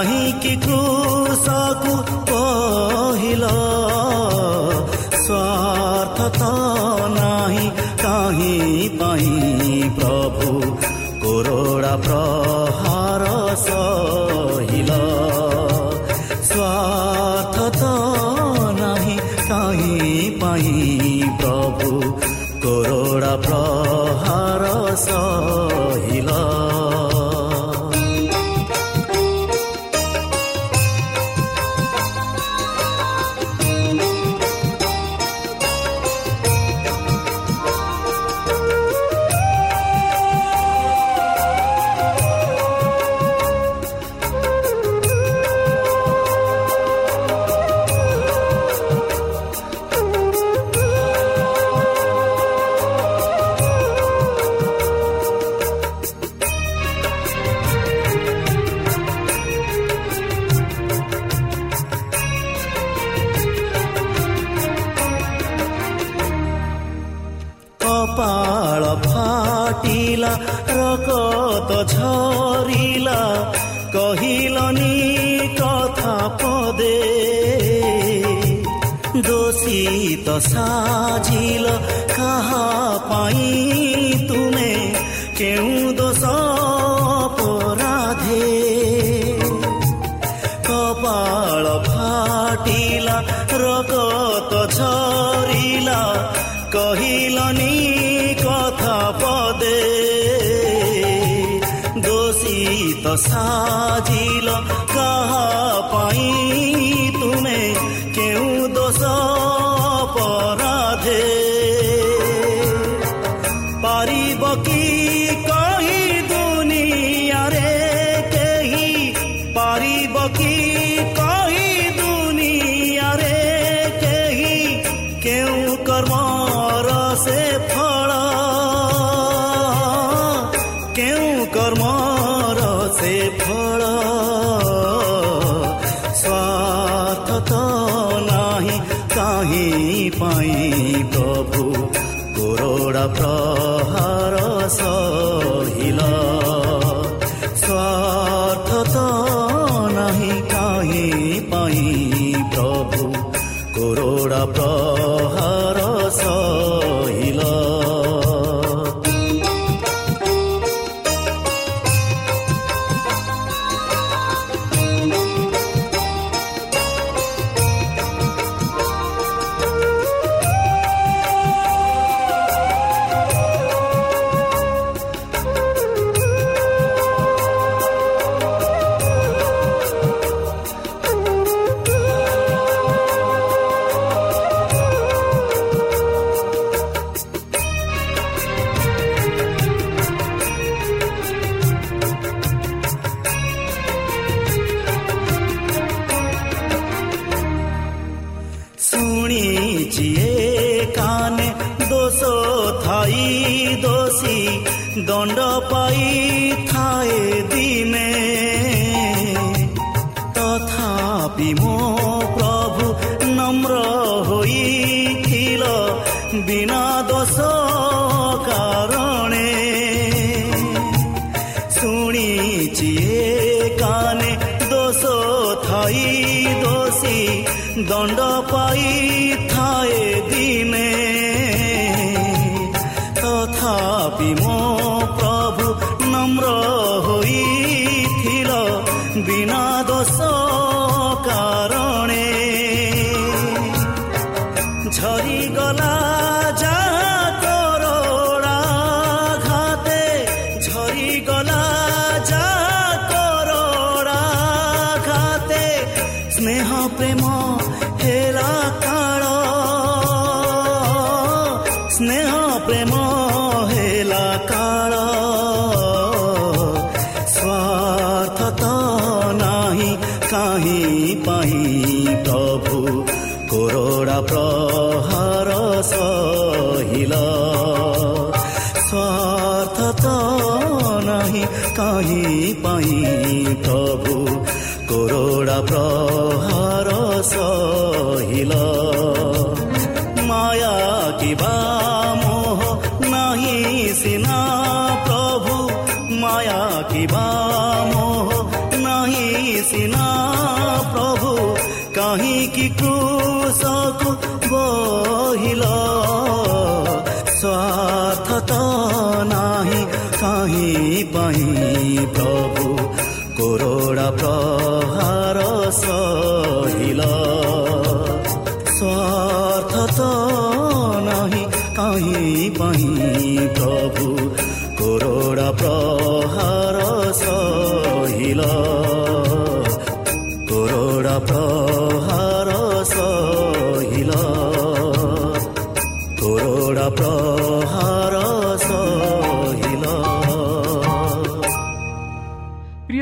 কাহিকি কুচকু পহিল স্বাৰ্থত নাহি কাহি পাহি প্ৰভু কৰোৰা প্ৰহাৰ ಹೊಸ ବିନା ଦୋଷ କାରଣେ। ଶୁଣିଛି କାନେ ଦୋଷ ଥାଇ ଦୋଷୀ ଦଣ୍ଡ ପାଇଥାଏ ଦିନେ ତଥାପି ମୋ ପ୍ରହାର ସହିଲ। ମାୟା କିବା तिमीको साको बहिला। स्वार्थ त नाही कहीँ पाहीँ प्रभु। कोरोडा प्रहार सहिला। स्वार्थ त नाही कहीँ पाहीँ प्रभु। करोडा प्र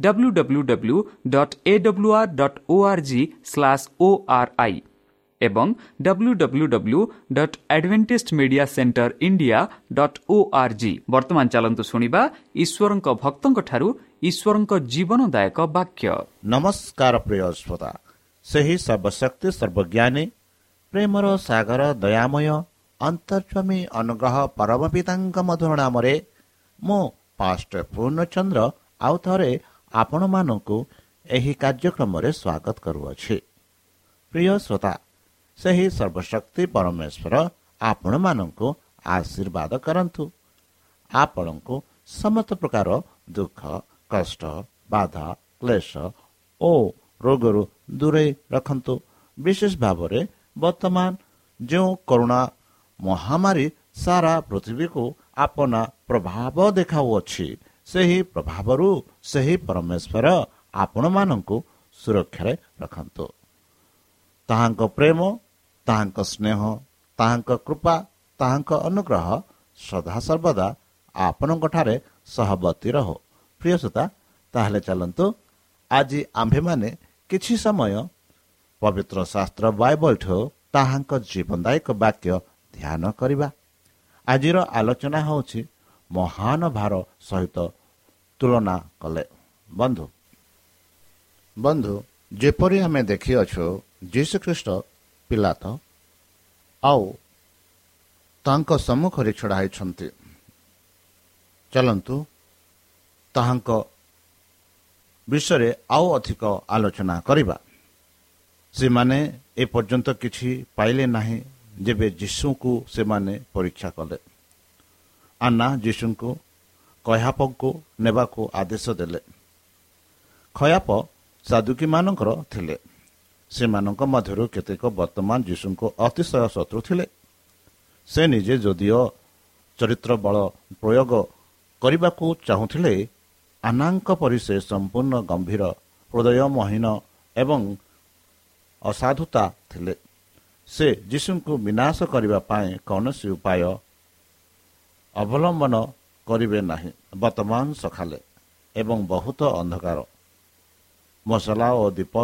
W W W dot A W R dot O R G slash O R I ଏବଂ W W W dot advantage media centre India dot O R G ବର୍ତ୍ତମାନ ଚାଲନ୍ତୁ ଶୁଣିବା ଈଶ୍ୱରଙ୍କ ଭକ୍ତଙ୍କଠାରୁ ଈଶ୍ୱରଙ୍କ ଜୀବନଦାୟକ ବାକ୍ୟ ନମସ୍କାର ପ୍ରିୟ ଶ୍ରୋତା ସେହି ସର୍ବଶକ୍ତି ସର୍ବଜ୍ଞାନୀ ପ୍ରେମର ସାଗର ଦୟାମୟ ଅନ୍ତର୍ସ୍ୱାମୀ ଅନୁଗ୍ରହ ପରମ ପିତାଙ୍କ ମଧୁର ନାମରେ ମୁଁ ପାଷ୍ଟ ପୂର୍ଣ୍ଣଚନ୍ଦ୍ର ଆଉ ଥରେ ଆପଣମାନଙ୍କୁ ଏହି କାର୍ଯ୍ୟକ୍ରମରେ ସ୍ୱାଗତ କରୁଅଛି। ପ୍ରିୟ ଶ୍ରୋତା ସେହି ସର୍ବଶକ୍ତି ପରମେଶ୍ୱର ଆପଣମାନଙ୍କୁ ଆଶୀର୍ବାଦ କରନ୍ତୁ। ଆପଣଙ୍କୁ ସମସ୍ତ ପ୍ରକାର ଦୁଃଖ କଷ୍ଟ ବାଧା କ୍ଲେଶ ଓ ରୋଗରୁ ଦୂରେଇ ରଖନ୍ତୁ। ବିଶେଷ ଭାବରେ ବର୍ତ୍ତମାନ ଯେଉଁ କରୁଣା ମହାମାରୀ ସାରା ପୃଥିବୀକୁ ଆପନା ପ୍ରଭାବ ଦେଖାଉଅଛି ସେହି ପ୍ରଭାବରୁ ସେହି ପରମେଶ୍ୱର ଆପଣମାନଙ୍କୁ ସୁରକ୍ଷାରେ ରଖନ୍ତୁ। ତାହାଙ୍କ ପ୍ରେମ ତାହାଙ୍କ ସ୍ନେହ ତାହାଙ୍କ କୃପା ତାହାଙ୍କ ଅନୁଗ୍ରହ ସଦାସର୍ବଦା ଆପଣଙ୍କଠାରେ ସହବତୀ ରହୁ। ପ୍ରିୟସୋତା ତାହେଲେ ଚାଲନ୍ତୁ ଆଜି ଆମ୍ଭେମାନେ କିଛି ସମୟ ପବିତ୍ର ଶାସ୍ତ୍ର ବାଇବଲଠୁ ତାହାଙ୍କ ଜୀବନଦାୟକ ବାକ୍ୟ ଧ୍ୟାନ କରିବା। ଆଜିର ଆଲୋଚନା ହେଉଛି ମହାନ ଭାର ସହିତ ତୁଳନା କଲେ। ବନ୍ଧୁ। ବନ୍ଧୁ ଯେପରି ଆମେ ଦେଖିଅଛୁ ଯୀଶୁଖ୍ରୀଷ୍ଟ ପିଲାତ ଆଉ ତାଙ୍କ ସମ୍ମୁଖରେ ଛିଡ଼ା ହୋଇଛନ୍ତି। ଚାଲନ୍ତୁ ତାହାଙ୍କ ବିଷୟରେ ଆଉ ଅଧିକ ଆଲୋଚନା କରିବା। ସେମାନେ ଏପର୍ଯ୍ୟନ୍ତ କିଛି ପାଇଲେ ନାହିଁ ଯେବେ ଯୀଶୁଙ୍କୁ ସେମାନେ ପରୀକ୍ଷା କଲେ। ଆନା ଯୀଶୁଙ୍କୁ କୟାପଙ୍କୁ ନେବାକୁ ଆଦେଶ ଦେଲେ। ଖୟାପ ସାଧୁକୀମାନଙ୍କର ଥିଲେ। ସେମାନଙ୍କ ମଧ୍ୟରୁ କେତେକ ବର୍ତ୍ତମାନ ଯୀଶୁଙ୍କ ଅତିଶୟ ଶତ୍ରୁ ଥିଲେ। ସେ ନିଜେ ଯଦିଓ ଚରିତ୍ର ବଳ ପ୍ରୟୋଗ କରିବାକୁ ଚାହୁଁଥିଲେ ଆନାଙ୍କ ପରି ସେ ସମ୍ପୂର୍ଣ୍ଣ ଗମ୍ଭୀର ହୃଦୟମହୀନ ଏବଂ ଅସାଧୁତା ଥିଲେ। ସେ ଯୀଶୁଙ୍କୁ ବିନାଶ କରିବା ପାଇଁ କୌଣସି ଉପାୟ ଅବଲମ୍ବନ କରିବେ ନାହିଁ। ବର୍ତ୍ତମାନ ସକାଳେ ଏବଂ ବହୁତ ଅନ୍ଧକାର। ମସଲା ଓ ଦୀପ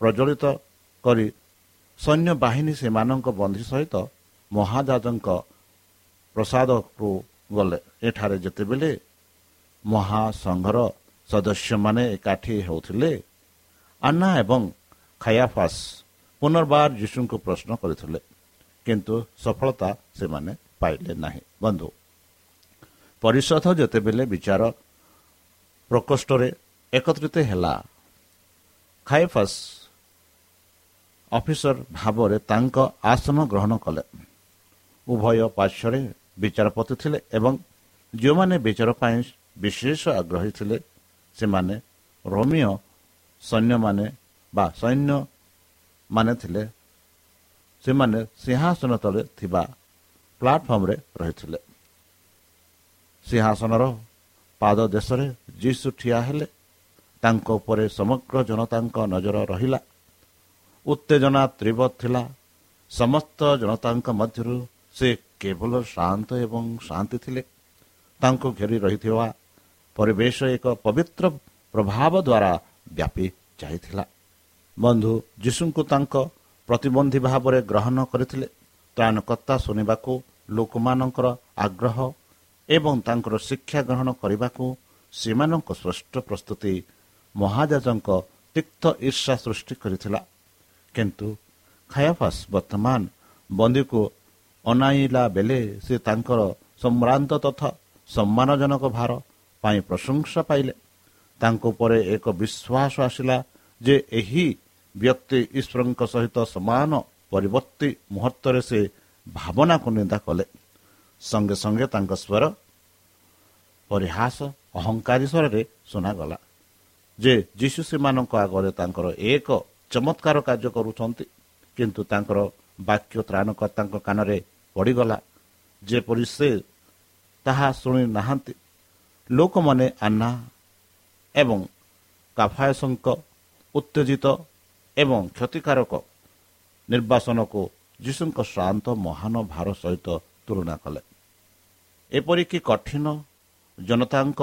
ପ୍ରଜ୍ୱଳିତ କରି ସୈନ୍ୟବାହିନୀ ସେମାନଙ୍କ ବନ୍ଧୁ ସହିତ ମହାଜାଜଙ୍କ ପ୍ରସାଦକୁ ଗଲେ। ଏଠାରେ ଯେତେବେଳେ ମହାସଂଘର ସଦସ୍ୟମାନେ ଏକାଠି ହେଉଥିଲେ ଆନା ଏବଂ ଖାୟାଫାସ୍ ପୁନର୍ବାର ଯୀଶୁଙ୍କୁ ପ୍ରଶ୍ନ କରିଥିଲେ କିନ୍ତୁ ସଫଳତା ସେମାନେ ପାଇଲେ ନାହିଁ। ବନ୍ଧୁ ପରିଷଦ ଯେତେବେଳେ ବିଚାର ପ୍ରକୋଷ୍ଠରେ ଏକତ୍ରିତ ହେଲା ଖାଇଫାସ୍ ଅଫିସର ଭାବରେ ତାଙ୍କ ଆସନ ଗ୍ରହଣ କଲେ। ଉଭୟ ପାର୍ଶ୍ୱରେ ବିଚାରପତି ଥିଲେ ଏବଂ ଯେଉଁମାନେ ବିଚାର ପାଇଁ ବିଶେଷ ଆଗ୍ରହୀ ଥିଲେ ସେମାନେ ରୋମିଓ ସୈନ୍ୟମାନେ ବା ସୈନ୍ୟମାନେ ଥିଲେ। ସେମାନେ ସିଂହାସନ ତଳେ ଥିବା ପ୍ଲାଟଫର୍ମରେ ରହିଥିଲେ। ସିଂହାସନର ପାଦ ଦେଶରେ ଯୀଶୁ ଠିଆ ହେଲେ। ତାଙ୍କ ଉପରେ ସମଗ୍ର ଜନତାଙ୍କ ନଜର ରହିଲା। ଉତ୍ତେଜନା ତୀବ୍ର ଥିଲା। ସମସ୍ତ ଜନତାଙ୍କ ମଧ୍ୟରୁ ସେ କେବଳ ଶାନ୍ତ ଏବଂ ଶାନ୍ତି ଥିଲେ। ତାଙ୍କୁ ଘେରି ରହିଥିବା ପରିବେଶ ଏକ ପବିତ୍ର ପ୍ରଭାବ ଦ୍ୱାରା ବ୍ୟାପି ଯାଇଥିଲା। ବନ୍ଧୁ ଯୀଶୁଙ୍କୁ ତାଙ୍କ ପ୍ରତିବନ୍ଧୀ ଭାବରେ ଗ୍ରହଣ କରିଥିଲେ। ତ୍ରାଣକର୍ତ୍ତା ଶୁଣିବାକୁ ଲୋକମାନଙ୍କର ଆଗ୍ରହ ଏବଂ ତାଙ୍କର ଶିକ୍ଷା ଗ୍ରହଣ କରିବାକୁ ସେମାନଙ୍କ ସ୍ପଷ୍ଟ ପ୍ରସ୍ତୁତି ମହାଜାଜଙ୍କ ତିକ୍ତ ଈର୍ଷା ସୃଷ୍ଟି କରିଥିଲା। କିନ୍ତୁ ଖାୟାଫାସ୍ ବର୍ତ୍ତମାନ ବନ୍ଦୀକୁ ଅନାଇଲା ବେଳେ ସେ ତାଙ୍କର ସମ୍ଭ୍ରାନ୍ତ ତଥା ସମ୍ମାନଜନକ ଭାର ପାଇଁ ପ୍ରଶଂସା ପାଇଲେ। ତାଙ୍କ ଉପରେ ଏକ ବିଶ୍ୱାସ ଆସିଲା ଯେ ଏହି ବ୍ୟକ୍ତି ଈଶ୍ୱରଙ୍କ ସହିତ ସମାନ ପରିବର୍ତ୍ତୀ ମୁହୂର୍ତ୍ତରେ ସେ ଭାବନାକୁ ନିନ୍ଦା କଲେ। ସଙ୍ଗେ ସଙ୍ଗେ ତାଙ୍କ ସ୍ୱର ପରିହାସ ଅହଙ୍କାରୀ ସ୍ୱରରେ ଶୁଣାଗଲା ଯେ ଯୀଶୁ ସେମାନଙ୍କ ଆଗରେ ତାଙ୍କର ଏକ ଚମତ୍କାର କାର୍ଯ୍ୟ କରୁଛନ୍ତି କିନ୍ତୁ ତାଙ୍କର ବାକ୍ୟ ତ୍ରାଣକର୍ତ୍ତାଙ୍କ କାନରେ ପଡ଼ିଗଲା। ଯେପରି ସେ ତାହା ଶୁଣି ନାହାନ୍ତି ଲୋକମାନେ ଆନା ଏବଂ କାଫାୟସଙ୍କ ଉତ୍ତେଜିତ ଏବଂ କ୍ଷତିକାରକ ନିର୍ବାସନକୁ ଯୀଶୁଙ୍କ ଶ୍ରାନ୍ତ ମହାନ ଭାର ସହିତ ତୁଳନା କଲେ। ଏପରିକି କଠିନ ଜନତାଙ୍କ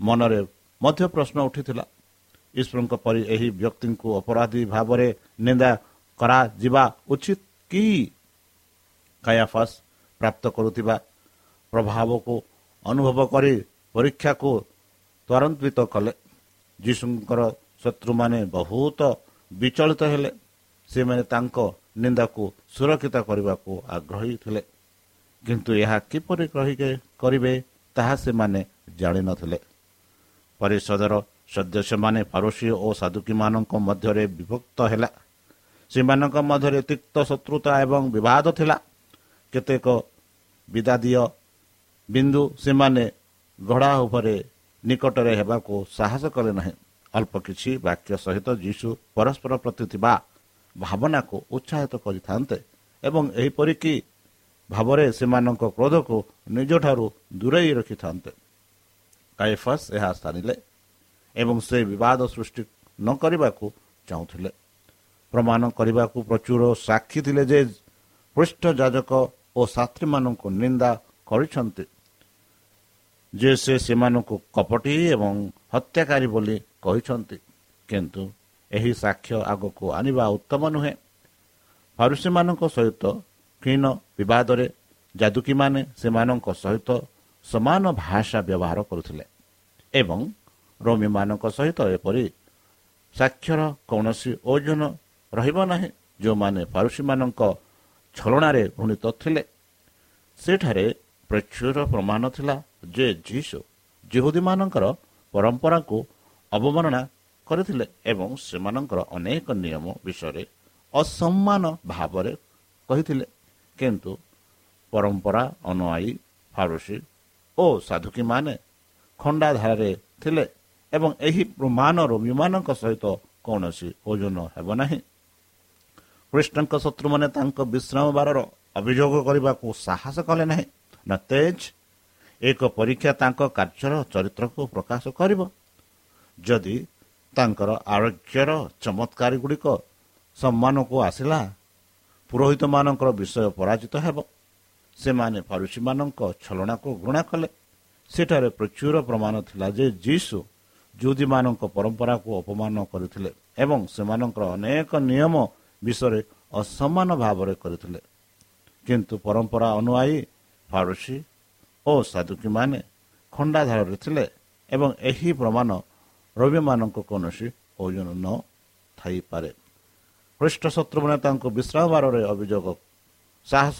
ମନରେ ମଧ୍ୟ ପ୍ରଶ୍ନ ଉଠିଥିଲା। ଈଶ୍ୱରଙ୍କ ପରି ଏହି ବ୍ୟକ୍ତିଙ୍କୁ ଅପରାଧୀ ଭାବରେ ନିନ୍ଦା କରାଯିବା ଉଚିତ କି? କାୟାଫାସ୍ ପ୍ରାପ୍ତ କରୁଥିବା ପ୍ରଭାବକୁ ଅନୁଭବ କରି ପରୀକ୍ଷାକୁ ତ୍ୱରାନ୍ୱିତ କଲେ। ଯୀଶୁଙ୍କର ଶତ୍ରୁମାନେ ବହୁତ ବିଚଳିତ ହେଲେ। ସେମାନେ ତାଙ୍କ ନିନ୍ଦାକୁ ସୁରକ୍ଷିତ କରିବାକୁ ଆଗ୍ରହୀ ଥିଲେ। କିନ୍ତୁ ଏହା କିପରି କରିବେ ତାହା ସେମାନେ ଜାଣିନଥିଲେ ପରିଷଦର ସଦସ୍ୟମାନେ ଫାରୋସି ଓ ସାଧୁକୀମାନଙ୍କ ମଧ୍ୟରେ ବିଭକ୍ତ ହେଲା। ସେମାନଙ୍କ ମଧ୍ୟରେ ତିକ୍ତ ଶତ୍ରୁତା ଏବଂ ବିବାଦ ଥିଲା। କେତେକ ବିଦାଦୀୟ ବିନ୍ଦୁ ସେମାନେ ଘୋଡ଼ା ଉପରେ ନିକଟରେ ହେବାକୁ ସାହସ କଲେ ନାହିଁ। ଅଳ୍ପ କିଛି ବାକ୍ୟ ସହିତ ଯୀଶୁ ପରସ୍ପର ପ୍ରତି ଥିବା ଭାବନାକୁ ଉତ୍ସାହିତ କରିଥାନ୍ତେ ଏବଂ ଏହିପରିକି ଭାବରେ ସେମାନଙ୍କ କ୍ରୋଧକୁ ନିଜଠାରୁ ଦୂରେଇ ରଖିଥାନ୍ତେ। କାଇଫସ୍ ଏହା ସ୍ଥାନିଲେ ଏବଂ ସେ ବିବାଦ ସୃଷ୍ଟି ନ କରିବାକୁ ଚାହୁଁଥିଲେ। ପ୍ରମାଣ କରିବାକୁ ପ୍ରଚୁର ସାକ୍ଷୀ ଥିଲେ ଯେ ପୃଷ୍ଠ ଯାଜକ ଓ ସାଥୀମାନଙ୍କୁ ନିନ୍ଦା କରିଛନ୍ତି ଯେ ସେ ସେମାନଙ୍କୁ କପଟି ଏବଂ ହତ୍ୟାକାରୀ ବୋଲି କହିଛନ୍ତି। କିନ୍ତୁ ଏହି ସାକ୍ଷ୍ୟ ଆଗକୁ ଆଣିବା ଉତ୍ତମ ନୁହେଁ। ଫାରୁସୀମାନଙ୍କ ସହିତ କ୍ଷୀଣ ବିବାଦରେ ଯାଦୁକୀମାନେ ସେମାନଙ୍କ ସହିତ ସମାନ ଭାଷା ବ୍ୟବହାର କରୁଥିଲେ ଏବଂ ରୋମୀମାନଙ୍କ ସହିତ ଏପରି ସାକ୍ଷର କୌଣସି ଓଜନ ରହିବ ନାହିଁ ଯେଉଁମାନେ ଫାରୁସୀମାନଙ୍କ ଛଳନାରେ ଘୃଣିତ ଥିଲେ। ସେଠାରେ ପ୍ରଚୁର ପ୍ରମାଣ ଥିଲା ଯେ ଯୀଶୁ ଜିହୁଦୀମାନଙ୍କର ପରମ୍ପରାକୁ ଅବମାନନା କରିଥିଲେ ଏବଂ ସେମାନଙ୍କର ଅନେକ ନିୟମ ବିଷୟରେ ଅସମ୍ମାନ ଭାବରେ କହିଥିଲେ। କିନ୍ତୁ ପରମ୍ପରା ଅନୁଆଇ ଫାରୁସି ଓ ସାଧୁକୀମାନେ ଖଣ୍ଡାଧାରରେ ଥିଲେ ଏବଂ ଏହି ପ୍ରମାଣ ରୋଗୀମାନଙ୍କ ସହିତ କୌଣସି ଓଜନ ହେବ ନାହିଁ। କୃଷ୍ଣଙ୍କ ଶତ୍ରୁମାନେ ତାଙ୍କ ବିଶ୍ରାମ ବାରର ଅଭିଯୋଗ କରିବାକୁ ସାହସ କଲେ ନାହିଁ। ନା ତେଜ? ଏକ ପରୀକ୍ଷା ତାଙ୍କ କାର୍ଯ୍ୟର ଚରିତ୍ରକୁ ପ୍ରକାଶ କରିବ। ଯଦି ତାଙ୍କର ଆରୋଗ୍ୟର ଚମତ୍କାର ଗୁଡ଼ିକ ସମ୍ମାନକୁ ଆସିଲା ପୁରୋହିତମାନଙ୍କର ବିଷୟ ପରାଜିତ ହେବ। ସେମାନେ ଫରୁସୀମାନଙ୍କ ଛଲଣାକୁ ଘୃଣା କଲେ। ସେଠାରେ ପ୍ରଚୁର ପ୍ରମାଣ ଥିଲା ଯେ ଯୀଶୁ ଯୁଦୀମାନଙ୍କ ପରମ୍ପରାକୁ ଅପମାନ କରିଥିଲେ ଏବଂ ସେମାନଙ୍କର ଅନେକ ନିୟମ ବିଷୟରେ ଅସମାନ ଭାବରେ କରିଥିଲେ। କିନ୍ତୁ ପରମ୍ପରା ଅନୁଆଇ ଫାରୁସି ଓ ସାଧୁକୀମାନେ ଖଣ୍ଡାଧାରରେ ଥିଲେ ଏବଂ ଏହି ପ୍ରମାଣ ରବିମାନଙ୍କ କୌଣସି ଓଜନ ନ ଥାଇପାରେ। ଖ୍ରୀଷ୍ଟ ଶତ୍ରୁମାନେ ତାଙ୍କୁ ବିଶ୍ରାମ ବାରରେ ଅଭିଯୋଗ ସାହସ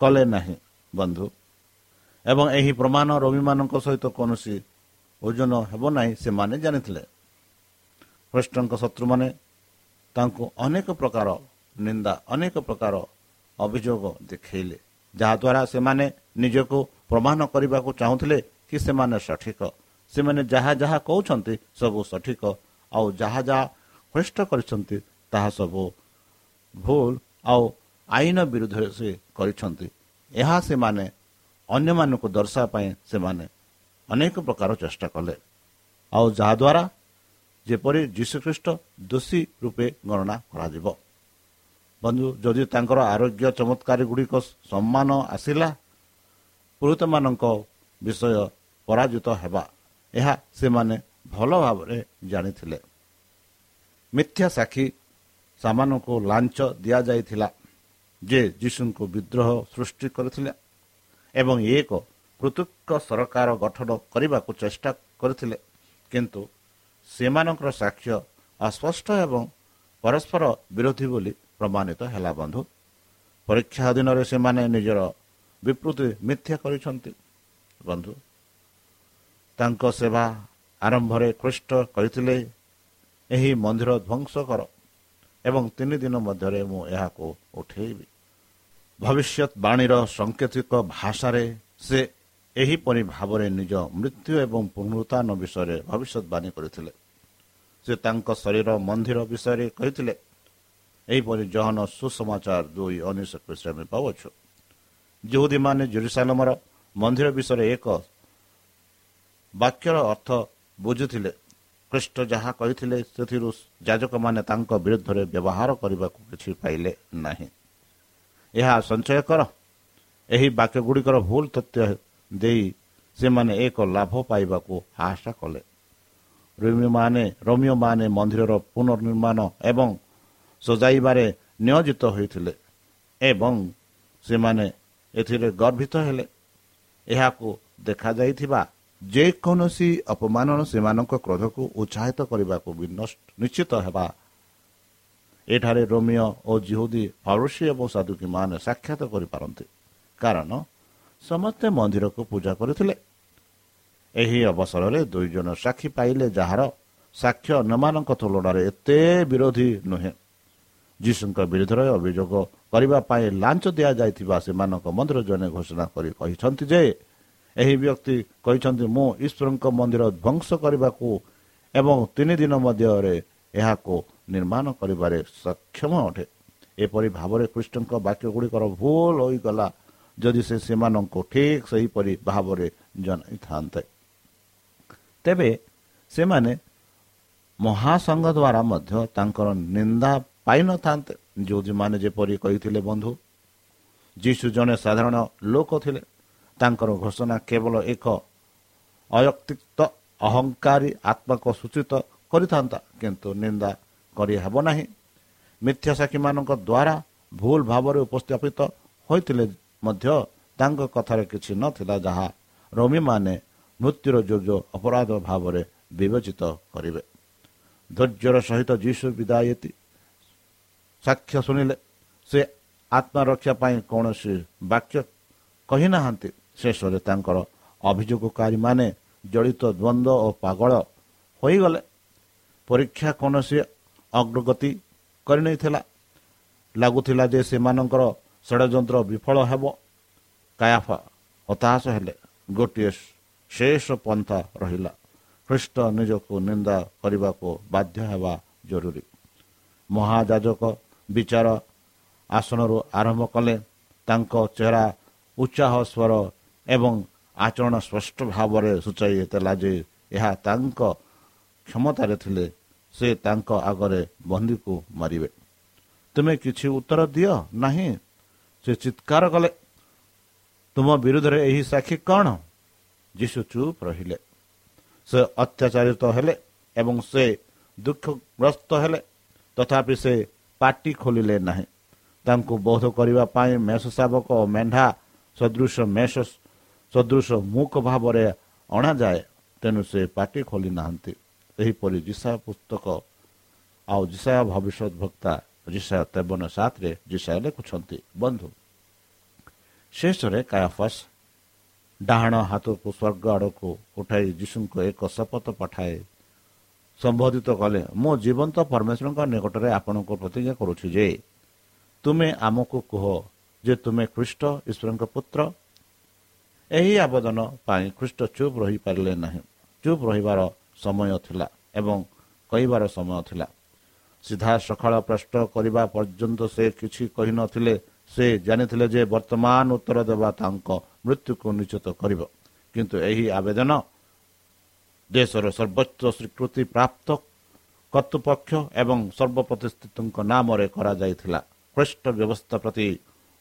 କଲେ ନାହିଁ ବନ୍ଧୁ। ଏବଂ ଏହି ପ୍ରମାଣ ରବିମାନଙ୍କ ସହିତ କୌଣସି ଓଜନ ହେବ ନାହିଁ ସେମାନେ ଜାଣିଥିଲେ। ଖ୍ରୀଷ୍ଟଙ୍କ ଶତ୍ରୁମାନେ ତାଙ୍କୁ ଅନେକ ପ୍ରକାର ନିନ୍ଦା ଅନେକ ପ୍ରକାର ଅଭିଯୋଗ ଦେଖାଇଲେ ଯାହାଦ୍ୱାରା ସେମାନେ ନିଜକୁ ପ୍ରମାଣ କରିବାକୁ ଚାହୁଁଥିଲେ କି ସେମାନେ ସଠିକ। ସେମାନେ ଯାହା ଯାହା କହୁଛନ୍ତି ସବୁ ସଠିକ। ଆଉ ଯାହା ଯାହା ହୃଷ୍ଟ କରିଛନ୍ତି ତାହା ସବୁ ଭୁଲ ଆଉ ଆଇନ ବିରୁଦ୍ଧରେ ସେ କରିଛନ୍ତି। ଏହା ସେମାନେ ଅନ୍ୟମାନଙ୍କୁ ଦର୍ଶାଇବା ପାଇଁ ସେମାନେ ଅନେକ ପ୍ରକାର ଚେଷ୍ଟା କଲେ। ଆଉ ଯାହାଦ୍ୱାରା ଯେପରି ଯୀଶୁଖ୍ରୀଷ୍ଟ ଦୋଷୀ ରୂପେ ଗଣନା କରାଯିବ। ବନ୍ଧୁ ଯଦି ତାଙ୍କର ଆରୋଗ୍ୟ ଚମତ୍କାରୀ ଗୁଡ଼ିକ ସମ୍ମାନ ଆସିଲା ପୁରୋହିତମାନଙ୍କ ବିଷୟ ପରାଜିତ ହେବା ଏହା ସେମାନେ ଭଲ ଭାବରେ ଜାଣିଥିଲେ। ମିଥ୍ୟା ସାକ୍ଷୀ ସେମାନଙ୍କୁ ଲାଞ୍ଚ ଦିଆଯାଇଥିଲା। ଯେ ଯୀଶୁଙ୍କୁ ବିଦ୍ରୋହ ସୃଷ୍ଟି କରିଥିଲେ ଏବଂ ଏକ ପୃଥକ ସରକାର ଗଠନ କରିବାକୁ ଚେଷ୍ଟା କରିଥିଲେ। କିନ୍ତୁ ସେମାନଙ୍କର ସାକ୍ଷ୍ୟ ଅସ୍ପଷ୍ଟ ଏବଂ ପରସ୍ପର ବିରୋଧୀ ବୋଲି ପ୍ରମାଣିତ ହେଲା ବନ୍ଧୁ। ପରୀକ୍ଷା ଅଧୀନରେ ସେମାନେ ନିଜର ବିବୃତ୍ତି ମିଥ୍ୟା କରିଛନ୍ତି ବନ୍ଧୁ। ତାଙ୍କ ସେବା ଆରମ୍ଭରେ ଖ୍ରୀଷ୍ଟ କହିଥିଲେ ଏହି ମନ୍ଦିର ଧ୍ୱଂସ କର ଏବଂ ତିନି ଦିନ ମଧ୍ୟରେ ମୁଁ ଏହାକୁ ଉଠେଇବି। ଭବିଷ୍ୟତ ବାଣୀର ସାଙ୍କେତିକ ଭାଷାରେ ସେ ଏହିପରି ଭାବରେ ନିଜ ମୃତ୍ୟୁ ଏବଂ ପୁନରୁତ୍ଥାନ ବିଷୟରେ ଭବିଷ୍ୟତବାଣୀ କରିଥିଲେ। ସେ ତାଙ୍କ ଶରୀର ମନ୍ଦିର ବିଷୟରେ କହିଥିଲେ ଏହିପରି ଜହନ ସୁସମାଚାର ଦୁଇ ଉଣେଇଶ ଏକୋଇଶରେ ଆମେ ପାଉଛୁ ଯେଉଁଦୀମାନେ ଜେରୁସାଲମର ମନ୍ଦିର ବିଷୟରେ ଏକ ବାକ୍ୟର ଅର୍ଥ ବୁଝୁଥିଲେ। ଖ୍ରୀଷ୍ଟ ଯାହା କହିଥିଲେ ସେଥିରୁ ଯାଜକମାନେ ତାଙ୍କ ବିରୁଦ୍ଧରେ ବ୍ୟବହାର କରିବାକୁ କିଛି ପାଇଲେ ନାହିଁ। ଏହା ସଞ୍ଚୟ କର ଏହି ବାକ୍ୟଗୁଡ଼ିକର ଭୁଲ ତଥ୍ୟ ଦେଇ ସେମାନେ ଏକ ଲାଭ ପାଇବାକୁ ଆଶା କଲେ। ରୋମିଓମାନେ ରୋମିଓମାନେ ମନ୍ଦିରର ପୁନର୍ନିର୍ମାଣ ଏବଂ ସଜାଇବାରେ ନିୟୋଜିତ ହୋଇଥିଲେ ଏବଂ ସେମାନେ ଏଥିରେ ଗର୍ବିତ ହେଲେ। ଏହାକୁ ଦେଖାଯାଇଥିବା ଯେକୌଣସି ଅପମାନ ସେମାନଙ୍କ କ୍ରୋଧକୁ ଉତ୍ସାହିତ କରିବାକୁ ନିଶ୍ଚିତ ହେବା। ଏଠାରେ ରୋମିଓ ଓ ଜିହୁଦୀ ଫରୁଷି ଏବଂ ସାଧୁକୀମାନେ ସାକ୍ଷାତ କରିପାରନ୍ତି। କାରଣ ସମସ୍ତେ ମନ୍ଦିରକୁ ପୂଜା କରିଥିଲେ। ଏହି ଅବସରରେ ଦୁଇ ଜଣ ସାକ୍ଷୀ ପାଇଲେ ଯାହାର ସାକ୍ଷ୍ୟ ଅନ୍ୟମାନଙ୍କ ତୁଳନାରେ ଏତେ ବିରୋଧୀ ନୁହେଁ। ଯୀଶୁଙ୍କ ବିରୁଦ୍ଧରେ ଅଭିଯୋଗ କରିବା ପାଇଁ ଲାଞ୍ଚ ଦିଆଯାଇଥିବା ସେମାନଙ୍କ ମନ୍ଦିର ଜଣେ ଘୋଷଣା କରି କହିଛନ୍ତି ଯେ ଏହି ବ୍ୟକ୍ତି କହିଛନ୍ତି ମୁଁ ଈଶ୍ୱରଙ୍କ ମନ୍ଦିର ଧ୍ୱଂସ କରିବାକୁ ଏବଂ ତିନି ଦିନ ମଧ୍ୟରେ ଏହାକୁ ନିର୍ମାଣ କରିବାରେ ସକ୍ଷମ ଅଟେ। ଏପରି ଭାବରେ କୃଷ୍ଣଙ୍କ ବାକ୍ୟ ଗୁଡ଼ିକର ଭୁଲ ହୋଇଗଲା ଯଦି ସେ ସେମାନଙ୍କୁ ଠିକ୍ ସେହିପରି ଭାବରେ ଜଣାଇଥାନ୍ତେ। ତେବେ ସେମାନେ ମହାସଂଘ ଦ୍ୱାରା ମଧ୍ୟ ତାଙ୍କର ନିନ୍ଦା ପାଇନଥାନ୍ତେ। ଯେଉଁମାନେ ଯେପରି କହିଥିଲେ ବନ୍ଧୁ ଯୀଶୁ ଜଣେ ସାଧାରଣ ଲୋକ ଥିଲେ। ତାଙ୍କର ଘୋଷଣା କେବଳ ଏକ ଅୟକ୍ତିକ୍ତ ଅହଙ୍କାରୀ ଆତ୍ମାକୁ ସୂଚିତ କରିଥାନ୍ତା କିନ୍ତୁ ନିନ୍ଦା କରିହେବ ନାହିଁ। ମିଥ୍ୟା ସାକ୍ଷୀମାନଙ୍କ ଦ୍ୱାରା ଭୁଲ ଭାବରେ ଉପସ୍ଥାପିତ ହୋଇଥିଲେ ମଧ୍ୟ ତାଙ୍କ କଥାରେ କିଛି ନଥିଲା ଯାହା ରମିମାନେ ମୃତ୍ୟୁର ଯୋଗ୍ୟ ଅପରାଧ ଭାବରେ ବିବେଚିତ କରିବେ। ଧୈର୍ଯ୍ୟର ସହିତ ଯୀଶୁ ବିଦାୟତି ସାକ୍ଷ୍ୟ ଶୁଣିଲେ। ସେ ଆତ୍ମରକ୍ଷା ପାଇଁ କୌଣସି ବାକ୍ୟ କହିନାହାନ୍ତି। ଶେଷରେ ତାଙ୍କର ଅଭିଯୋଗକାରୀମାନେ ଜଡ଼ିତ ଦ୍ୱନ୍ଦ୍ୱ ଓ ପାଗଳ ହୋଇଗଲେ। ପରୀକ୍ଷା କୌଣସି ଅଗ୍ରଗତି କରିନେଇଥିଲା। ଲାଗୁଥିଲା ଯେ ସେମାନଙ୍କର ଷଡ଼ଯନ୍ତ୍ର ବିଫଳ ହେବ। କାୟାଫା ହତାଶ ହେଲେ। ଗୋଟିଏ ଶେଷ ପନ୍ଥା ରହିଲା। ଖ୍ରୀଷ୍ଟ ନିଜକୁ ନିନ୍ଦା କରିବାକୁ ବାଧ୍ୟ ହେବା ଜରୁରୀ। ମହାଯାଜକ ବିଚାର ଆସନରୁ ଆରମ୍ଭ କଲେ। ତାଙ୍କ ଚେହେରା ଉତ୍ସାହ ସ୍ୱର ଏବଂ ଆଚରଣ ସ୍ପଷ୍ଟ ଭାବରେ ସୂଚାଇଥିଲା ଯେ ଏହା ତାଙ୍କ କ୍ଷମତାରେ ଥିଲେ ସେ ତାଙ୍କ ଆଗରେ ବନ୍ଦୀକୁ ମାରିବେ। ତୁମେ କିଛି ଉତ୍ତର ଦିଅ ନାହିଁ? ସେ ଚିତ୍କାର କଲେ ତୁମ ବିରୁଦ୍ଧରେ ଏହି ସାକ୍ଷୀ କ'ଣ? ଯୀଶୁ ଚୁପ୍ ରହିଲେ। ସେ ଅତ୍ୟାଚାରିତ ହେଲେ ଏବଂ ସେ ଦୁଃଖଗ୍ରସ୍ତ ହେଲେ। ତଥାପି ସେ ପାଟି ଖୋଲିଲେ ନାହିଁ। ତାଙ୍କୁ ବୋଧ କରିବା ପାଇଁ ମେଷ ଶାବକ ଓ ମେଣ୍ଢା ସଦୃଶ ମେଷ ସଦୃଶ ମୁଖ ଭାବରେ ଅଣାଯାଏ ତେଣୁ ସେ ପାଟି ଖୋଲି ନାହାନ୍ତି ଏହିପରି ଜିସା ପୁସ୍ତକ ଆଉ ଜିସା ଭବିଷ୍ୟତ ଭକ୍ତା ଜିସା ତେବନ ସାତରେ ଜିସା ଲେଖୁଛନ୍ତି। ବନ୍ଧୁ ଶେଷରେ କାୟାଫସ୍ ଡାହାଣ ହାତକୁ ସ୍ୱର୍ଗ ଆଡ଼କୁ ଉଠାଇ ଯୀଶୁଙ୍କୁ ଏକ ଶପଥ ପଠାଏ ସମ୍ବୋଧିତ କଲେ ମୁଁ ଜୀବନ୍ତ ପରମେଶ୍ୱରଙ୍କ ନିକଟରେ ଆପଣଙ୍କୁ ପ୍ରତିଜ୍ଞା କରୁଛି ଯେ ତୁମେ ଆମକୁ କୁହ ଯେ ତୁମେ ଖ୍ରୀଷ୍ଟ ଈଶ୍ୱରଙ୍କ ପୁତ୍ର ଏହି ଆବେଦନ ପାଇଁ ଖ୍ରୀଷ୍ଟ ଚୁପ୍ ରହିପାରିଲେ ନାହିଁ। ଚୁପ୍ ରହିବାର ସମୟ ଥିଲା ଏବଂ କହିବାର ସମୟ ଥିଲା। ସିଧା ସକାଳ ପ୍ରଶ୍ନ କରିବା ପର୍ଯ୍ୟନ୍ତ ସେ କିଛି କହିନଥିଲେ ସେ ଜାଣିଥିଲେ ଯେ ବର୍ତ୍ତମାନ ଉତ୍ତର ଦେବା ତାଙ୍କ ମୃତ୍ୟୁକୁ ନିଶ୍ଚିତ କରିବ। କିନ୍ତୁ ଏହି ଆବେଦନ ଦେଶର ସର୍ବୋଚ୍ଚ ସ୍ୱୀକୃତି ପ୍ରାପ୍ତ କର୍ତ୍ତୃପକ୍ଷ ଏବଂ ସର୍ବପ୍ରତିଷ୍ଠିତଙ୍କ ନାମରେ କରାଯାଇଥିଲା। ଖ୍ରୀଷ୍ଟ ବ୍ୟବସ୍ଥା ପ୍ରତି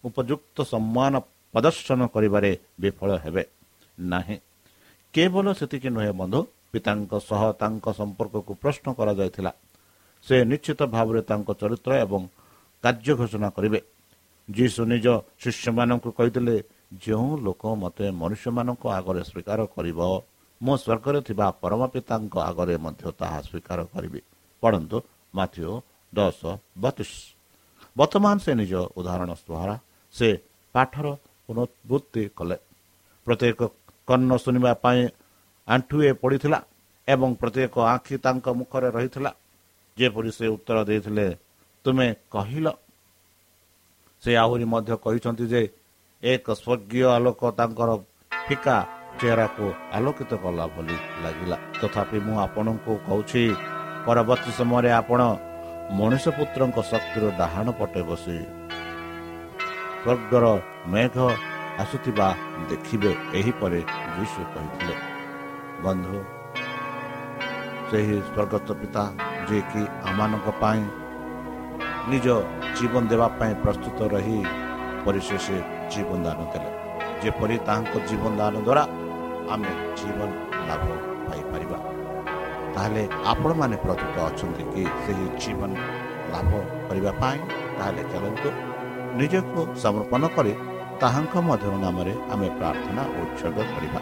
ଉପଯୁକ୍ତ ସମ୍ମାନ ପ୍ରଦର୍ଶନ କରିବାରେ ବିଫଳ ହେବେ ନାହିଁ। କେବଳ ସେତିକି ନୁହେଁ ବନ୍ଧୁ ପିତାଙ୍କ ସହ ତାଙ୍କ ସମ୍ପର୍କକୁ ପ୍ରଶ୍ନ କରାଯାଇଥିଲା। ସେ ନିଶ୍ଚିତ ଭାବରେ ତାଙ୍କ ଚରିତ୍ର ଏବଂ କାର୍ଯ୍ୟ ଘୋଷଣା କରିବେ। ଯୀଶୁ ନିଜ ଶିଷ୍ୟମାନଙ୍କୁ କହିଥିଲେ ଯେଉଁ ଲୋକ ମୋତେ ମନୁଷ୍ୟମାନଙ୍କ ଆଗରେ ସ୍ୱୀକାର କରିବ ମୁଁ ସ୍ୱର୍ଗରେ ଥିବା ପରମ ପିତାଙ୍କ ଆଗରେ ମଧ୍ୟ ତାହା ସ୍ୱୀକାର କରିବି। ପଢ଼ନ୍ତୁ ମାଥିଓ ଦଶ ବତିଶ। ବର୍ତ୍ତମାନ ସେ ନିଜ ଉଦାହରଣ ଦ୍ୱାରା ସେ ପାଠର ପୁନଃବୃତ୍ତି କଲେ। ପ୍ରତ୍ୟେକ କର୍ଣ୍ଣ ଶୁଣିବା ପାଇଁ ଆଣ୍ଠୁଏ ପଡ଼ିଥିଲା ଏବଂ ପ୍ରତ୍ୟେକ ଆଖି ତାଙ୍କ ମୁଖରେ ରହିଥିଲା। ଯେପରି ସେ ଉତ୍ତର ଦେଇଥିଲେ ତୁମେ କହିଲ? ସେ ଆହୁରି ମଧ୍ୟ କହିଛନ୍ତି ଯେ ଏକ ସ୍ୱର୍ଗୀୟ ଆଲୋକ ତାଙ୍କର ଫିକା ଚେହେରାକୁ ଆଲୋକିତ କଲା ଭଳି ଲାଗିଲା। ତଥାପି ମୁଁ ଆପଣଙ୍କୁ କହୁଛି ପରବର୍ତ୍ତୀ ସମୟରେ ଆପଣ ମଣିଷ ପୁତ୍ରଙ୍କ ଶକ୍ତିର ଡାହାଣ ପଟେ ବସି ସ୍ୱର୍ଗର ମେଘ ଆସୁଥିବା ଦେଖିବେ ଏହିପରି ଯୀଶୁ କହିଥିଲେ। ବନ୍ଧୁ ସେହି ସ୍ୱର୍ଗତ ପିତା ଯିଏକି ଆମମାନଙ୍କ ପାଇଁ ନିଜ ଜୀବନ ଦେବା ପାଇଁ ପ୍ରସ୍ତୁତ ରହି ପରିଶେଷ ଜୀବନ ଦାନ ଦେଲେ ଯେପରି ତାହାଙ୍କ ଜୀବନ ଦାନ ଦ୍ୱାରା ଆମେ ଜୀବନ ଲାଭ ପାଇପାରିବା। ତାହେଲେ ଆପଣମାନେ ପ୍ରସ୍ତୁତ ଅଛନ୍ତି କି ସେହି ଜୀବନ ଲାଭ କରିବା ପାଇଁ? ତାହେଲେ ଚାଲନ୍ତୁ ନିଜକୁ ସମର୍ପଣ କରି ତାହାଙ୍କ ମଧ୍ୟର ନାମରେ ଆମେ ପ୍ରାର୍ଥନା ଉତ୍ସର୍ଗ କରିବା।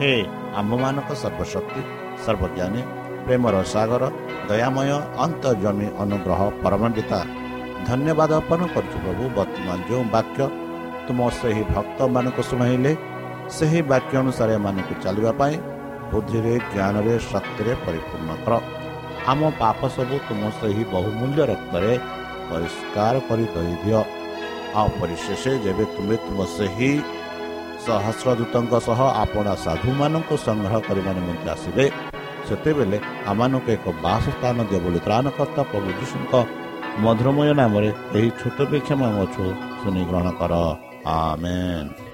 ହେ ଆମ୍ଭମାନଙ୍କ ସର୍ବଶକ୍ତି ସର୍ବଜ୍ଞାନୀ ପ୍ରେମର ସାଗର ଦୟାମୟ ଅନ୍ତର୍ଜମୀ ଅନୁଗ୍ରହ ପରମଣ୍ଡିତା। ଧନ୍ୟବାଦ ଅର୍ପଣ କରୁଛୁ ପ୍ରଭୁ ବର୍ତ୍ତମାନ ଯେଉଁ ବାକ୍ୟ ତୁମ ସେହି ଭକ୍ତମାନଙ୍କୁ ଶୁଣାଇଲେ ସେହି ବାକ୍ୟ ଅନୁସାରେ ଏମାନଙ୍କୁ ଚାଲିବା ପାଇଁ ବୁଦ୍ଧିରେ ଜ୍ଞାନରେ ଶକ୍ତିରେ ପରିପୂର୍ଣ୍ଣ କର। ଆମ ପାପ ସବୁ ତୁମ ସେହି ବହୁମୂଲ୍ୟ ରକ୍ତରେ ପରିଷ୍କାର କରି କହିଦିଅ ଆଉ ପରିଶେଷ ଯେବେ ତୁମେ ତୁମ ସେହି ସହସ୍ରଦୂତଙ୍କ ସହ ଆପଣା ସାଧୁମାନଙ୍କୁ ସଂଗ୍ରହ କରିବା ନିମନ୍ତେ ଆସିବେ ସେତେବେଳେ ଆମମାନଙ୍କୁ ଏକ ବାସସ୍ଥାନ ଦିଅ ବୋଲି ତ୍ରାଣକର୍ତ୍ତା ପ୍ରଭୁ ଯୀଶୁଙ୍କ ମଧୁରମୟ ନାମରେ ଏହି ଛୋଟ ବିକ୍ଷମ ଅଛୁ ଶୁଣି ଗ୍ରହଣ କର। ଆମେନ୍।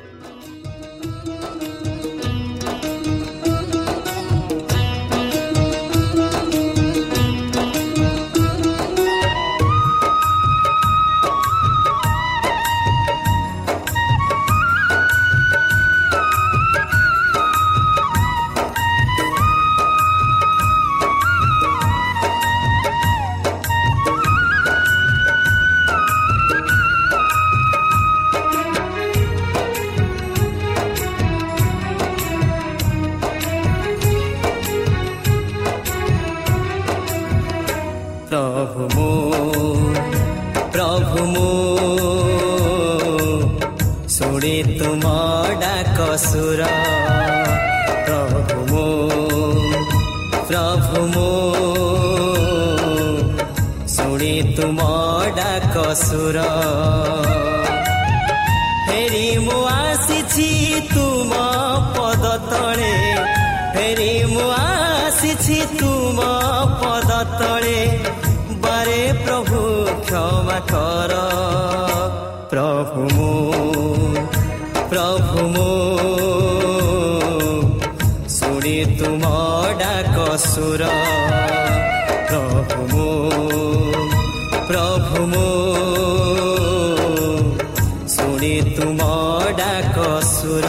প্ৰভু মো প্ৰভু মো শুনি তোমাৰ ডাক সুৰ প্ৰভু মো প্ৰভু মো শুনি তোমাৰ ডাক সুৰ प्रभु मो सुनि तिम्रो डाक सुर। प्रभु मो प्रभु मो सुनि तिम्रो डाक सुर।